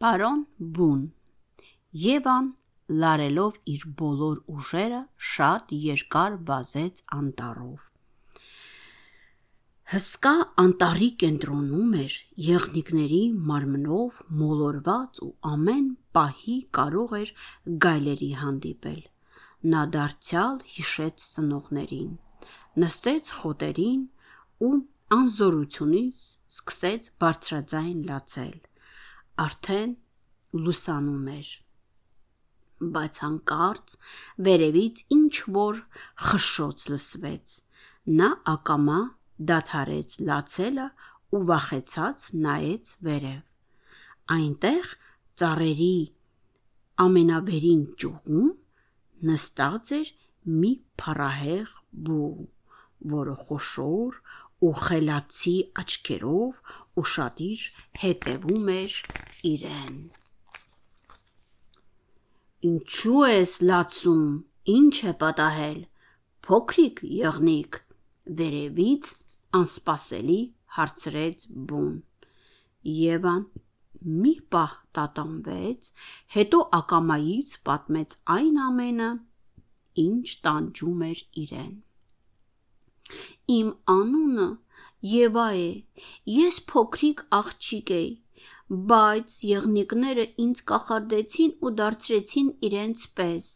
Պարոն Բուն Եվան լարելով իր բոլոր ուժերը շատ երկար վազեց անտառով։ Հսկա անտառի կենտրոնում էր եղնիկների մարմնով մոլորված ու ամեն պահի կարող էր գայլերի հանդիպել։ Նա դարձյալ հիշեց ծնողներին, նստեց խոտերին ու անզորությունից սկսեց բարձրաձայն լացել։ Արդեն լուսանում էր բայց հանկարծ վերևից ինչ որ խշշոց լսվեց։ Նա ակամա դադարեց լացելը ու վախեցած նայեց վերև։ Այնտեղ ծառերի ամենավերին ճյուղում նստած էր մի փառահեղ բու, որը խոշոր ու խելացի աչքերով ուշադիր հետևում էր իրեն։ Ինչու ես լացում, ինչ է պատահել, փոքրիկ եղնիկ, վերևից անսպասելի հարցրեց բուն։ Եվան մի պահ տատանվեց, հետո ակամայից պատմեց այն ամենը, ինչ տանջում էր իրեն։ Իմ անունը Եվա է։ Ես փոքրիկ աղջիկ էի բայց եղնիկները ինձ կախարդեցին ու դարձրեցին իրենց պես։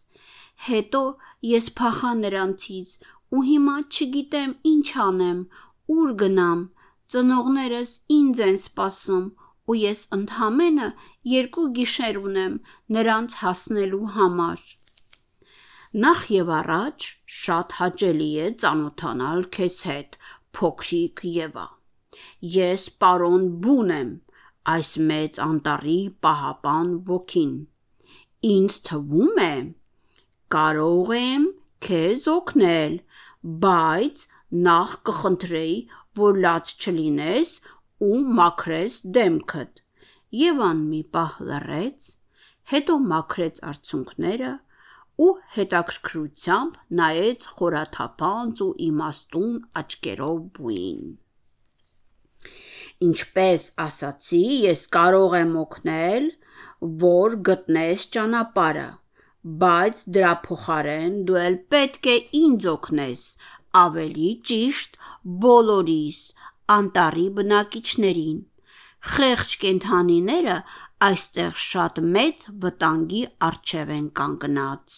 Հետո ես փախա նրանցից ու հիմա չգիտեմ ինչ անեմ, ուր գնամ։ Ծնողներս ինձ են սպասում ու ես ընդամենը երկու գիշեր ունեմ նրանց հասնելու համար։ Նախ եւ առաջ շատ հաճելի է ծանոթանալ քեզ հետ, փոքրիկ Եվա։ Ես պարոն Բուն եմ, այս մեծ անտառի պահապան ոգին։ Ինձ թվում է, կարող եմ քեզ օգնել, բայց նախ կխնդրեի, որ լաց չլինես ու մաքրես դեմքդ։ Եվան մի պահ լռեց, հետո մաքրեց արցունքները ու հետաքրքրությամբ նայեց խորաթափանց ու իմաստուն աչքերով բուին։ Ինչպես ասացի, ես կարող եմ օգնել, որ գտնես ճանապարհը, բայց դրա փոխարեն դու էլ պետք է ինձ օգնես, ավելի ճիշտ բոլորիս, անտառի բնակիչներին։ Խեղճ կենթանիները այստեղ շատ մեծ վտանգի առջև են կանգնած։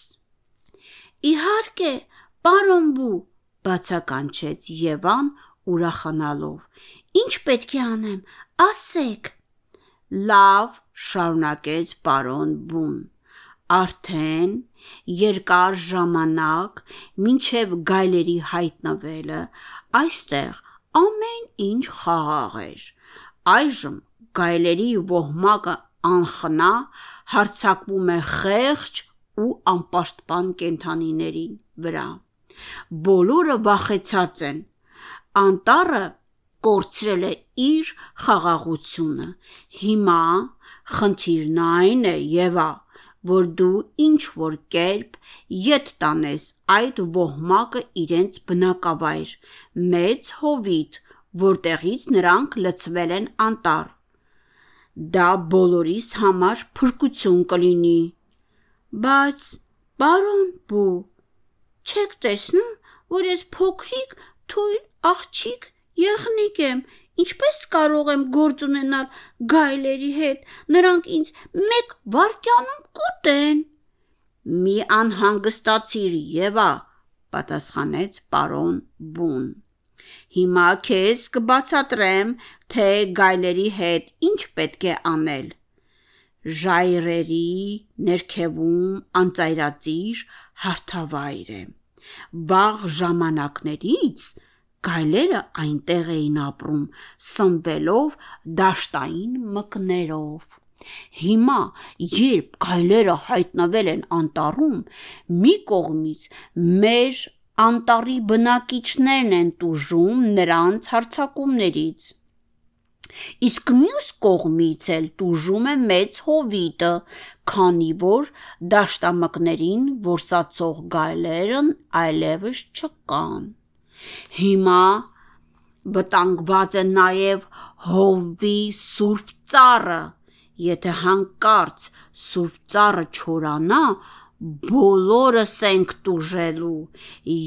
Իհարկե, պարոն Բու, բացականչեց Եվան ուրախանալով։ Ինչ պետք է անեմ, ասեք։ Լավ, շարունակեց պարոն Բուն։ Արդեն երկար ժամանակ, մինչև գայլերի հայտնվելը, այստեղ ամեն ինչ խաղաղ էր։ Այժմ գայլերի ոհմակը անխնա հարցակվում է խեղճ ու անպաշտպան կենթանիների վրա։ Բոլորը վախեցած են։ Անտառը կորցրել է իր խաղաղությունը։ Հիմա խնդիրն այն է, Եվա, որ դու ինչ որ կերպ յետ տանես այդ ոհմակը իրենց բնակավայր, մեծ հովիտ, որտեղից նրանք լցվել են անտառ։ Դա բոլորիս համար փրկություն կլինի։ Բայց, բարոն Բու, չեք տեսնում, որ ես փոքրիկ թույլ աղջիկ եղնիկ եմ, ինչպես կարող եմ գործ ունենալ գայլերի հետ, նրանք ինձ մեկ վայրկյանում կուտեն։ Մի անհանգստացիր, Եվա, պատասխանեց պարոն Բուն։ Հիմա քեզ կբացատրեմ, թե գայլերի հետ ինչ պետք է անել։ Ժայռերի ներքևում անծայրածիր հարթավայր է։ Վաղ ժամանակներից գայլերը այնտեղ էին ապրում, սնվելով դաշտային մկներով։ Հիմա, երբ գայլերը հայտնվել են անտառում, մի կողմից մեր անտառի բնակիչներն են տուժում նրանց հարցակումներից։ Իսկ մյուս կողմից էլ տուժում է մեծ հովիտը, քանի որ դաշտամկներին որսացող գայլերն այլևս չկան։ Հիմա վտանգված է նաև հովվի սուրբ ծառը Եթե հանկարծ Սուրբ ծառը չորանա, բոլորս ենք տուժելու։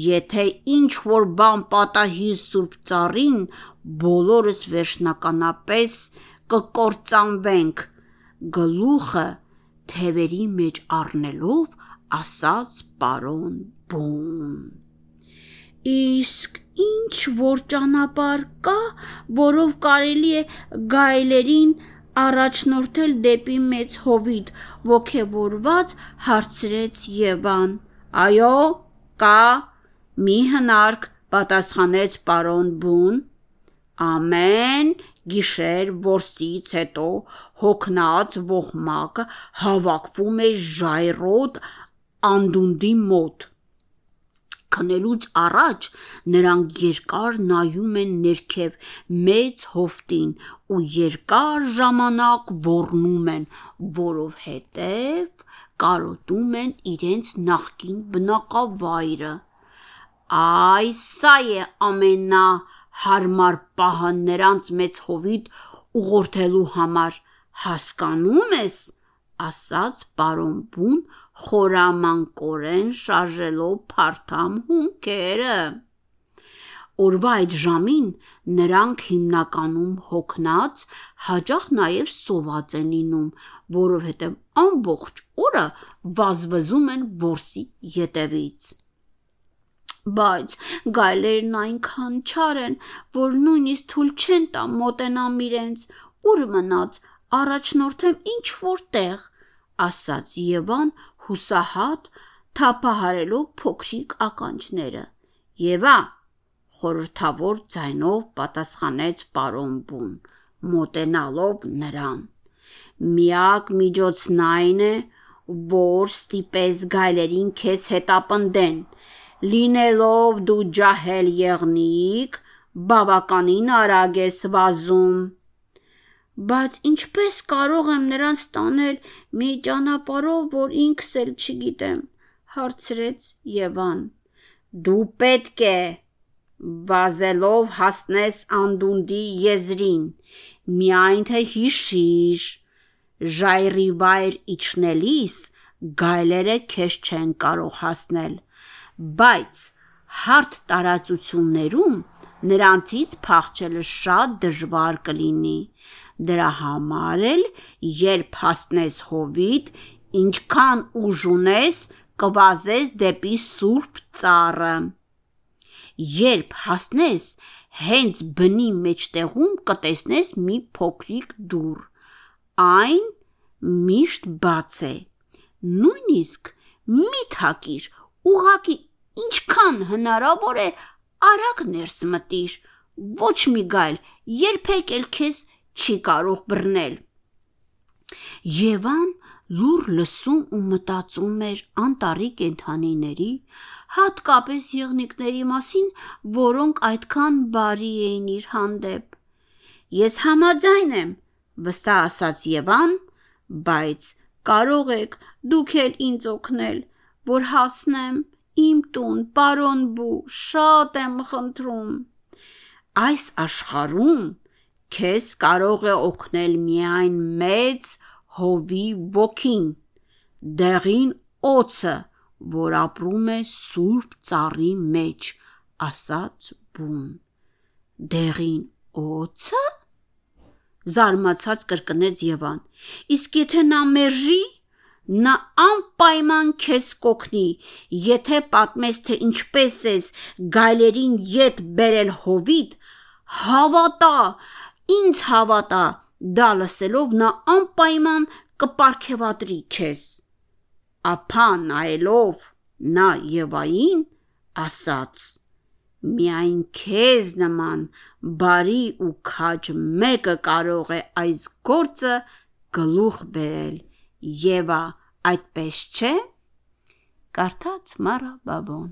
Եթե ինչ որ բան պատահի Սուրբ ծառին, բոլորս վերջնականապես կկործանվենք։ Գլուխը թևերի մեջ առնելով ասաց պարոն Բուն։ Իսկ ինչ որ ճանապարհ կա, որով կարելի է գայլերին առաջնորդել դեպի մեծ հովիտ, ողքեվորված հարցրեց Եվան։ Այո, կա, մի հնարք, պատասխանեց պարոն Բուն։ Ամեն գիշեր որսից հետո հոգնած ողմակը հավաքվում է ժայռոտ անդունդի մոտ քնելուց առաջ նրանք երկար նայում են ներքև մեծ հովտին ու երկար ժամանակ ոռնում են, որովհետև կարոտում են իրենց նախկին բնակավայրը։ Այ սա է ամենա հարմար պահը նրանց մեծ հովիտ ուղղորդելու համար, հասկանում ես, ասաց պարոն Բուն խորամանկորեն շարժելով փարթամ հունքերը։ Օրվա այդ ժամին նրանք հիմնականում հոգնած, հաճախ նաև սոված են լինում, որովհետև ամբողջ օրը վազվզում են որսի ետևից բայց գայլերն այնքան չար են, որ նույնիսկ թույլ չեն տա մոտենամ իրենց, ուր մնաց, առաջնորդեմ ինչ որտեղ, ասաց Եվան հուսահատ թափահարելով փոքրիկ ականջները։ Եվա խորհրդավոր ձայնով պատասխանեց պարոն Բուն, մոտենալով նրան։ Միակ միջոցն այն է, որ ստիպես գայլերին քեզ հետապնդեն, լինելով դու ջահել եղնիկ, բավականին արագ ես վազում։ Բայց ինչպես կարող եմ նրանց տանել մի ճանապարհով, որ ինքս էլ չգիտեմ, հարցրեց Եվան։ Դու պետք է վազելով հասնես անդունդի եզրին, միայն թե հիշիր, ժայռի վայր իջնելիս գայլերը քեզ չեն կարող հասնել, բայց հարթ տարածություններում նրանցից փախչելը շատ դժվար կլինի։ Դրա համար էլ, երբ հասնես հովիտ, ինչքան ուժ ունես, կվազես դեպի Սուրբ ծառը։ Երբ հասնես, հենց բնի մեջտեղում կտեսնես մի փոքրիկ դուռ։ Այն միշտ բաց է։ Նույնիսկ մի թակիր, ուղակի ինչքան հնարավոր է արագ ներս մտիր։ Ոչ մի գայլ երբեք էլ քեզ չի կարող բռնել։ Եվան լուր լսում ու մտածում էր անտարի կենթանիների, հատկապես եղնիկների մասին, որոնք այդքան բարի էին իր հանդեպ։ Ես համաձայն եմ, վստահ ասաց Եվան, բայց կարող եք դուք էլ ինձ օգնել, որ հասնեմ իմ տուն, պարոն Բու, շատ եմ խնդրում։ Այս աշխարհում Քեզ կարող է օգնել միայն մեծ հովի ոգին, դեղին օծը, որ ապրում է սուրբ ծառի մեջ, ասաց բուն։ Դեղին օծը? Զարմացած կրկնեց Եվան։ Իսկ եթե նա մերժի, նա անպայման քեզ կօգնի, եթե պատմես թե ինչպես ես գայլերին յետ բերել հովիտ, հավատա, Ինձ հավատա, դա լսելով նա անպայման կպարգևատրի քեզ։ Ափա նայելով նա Եվային ասաց. Միայն քեզ նման բարի ու քաջ մեկը կարող է այս գործը գլուխ բերել։ Եվա, այդպես չէ։ Կարդաց Մարա Բաբոն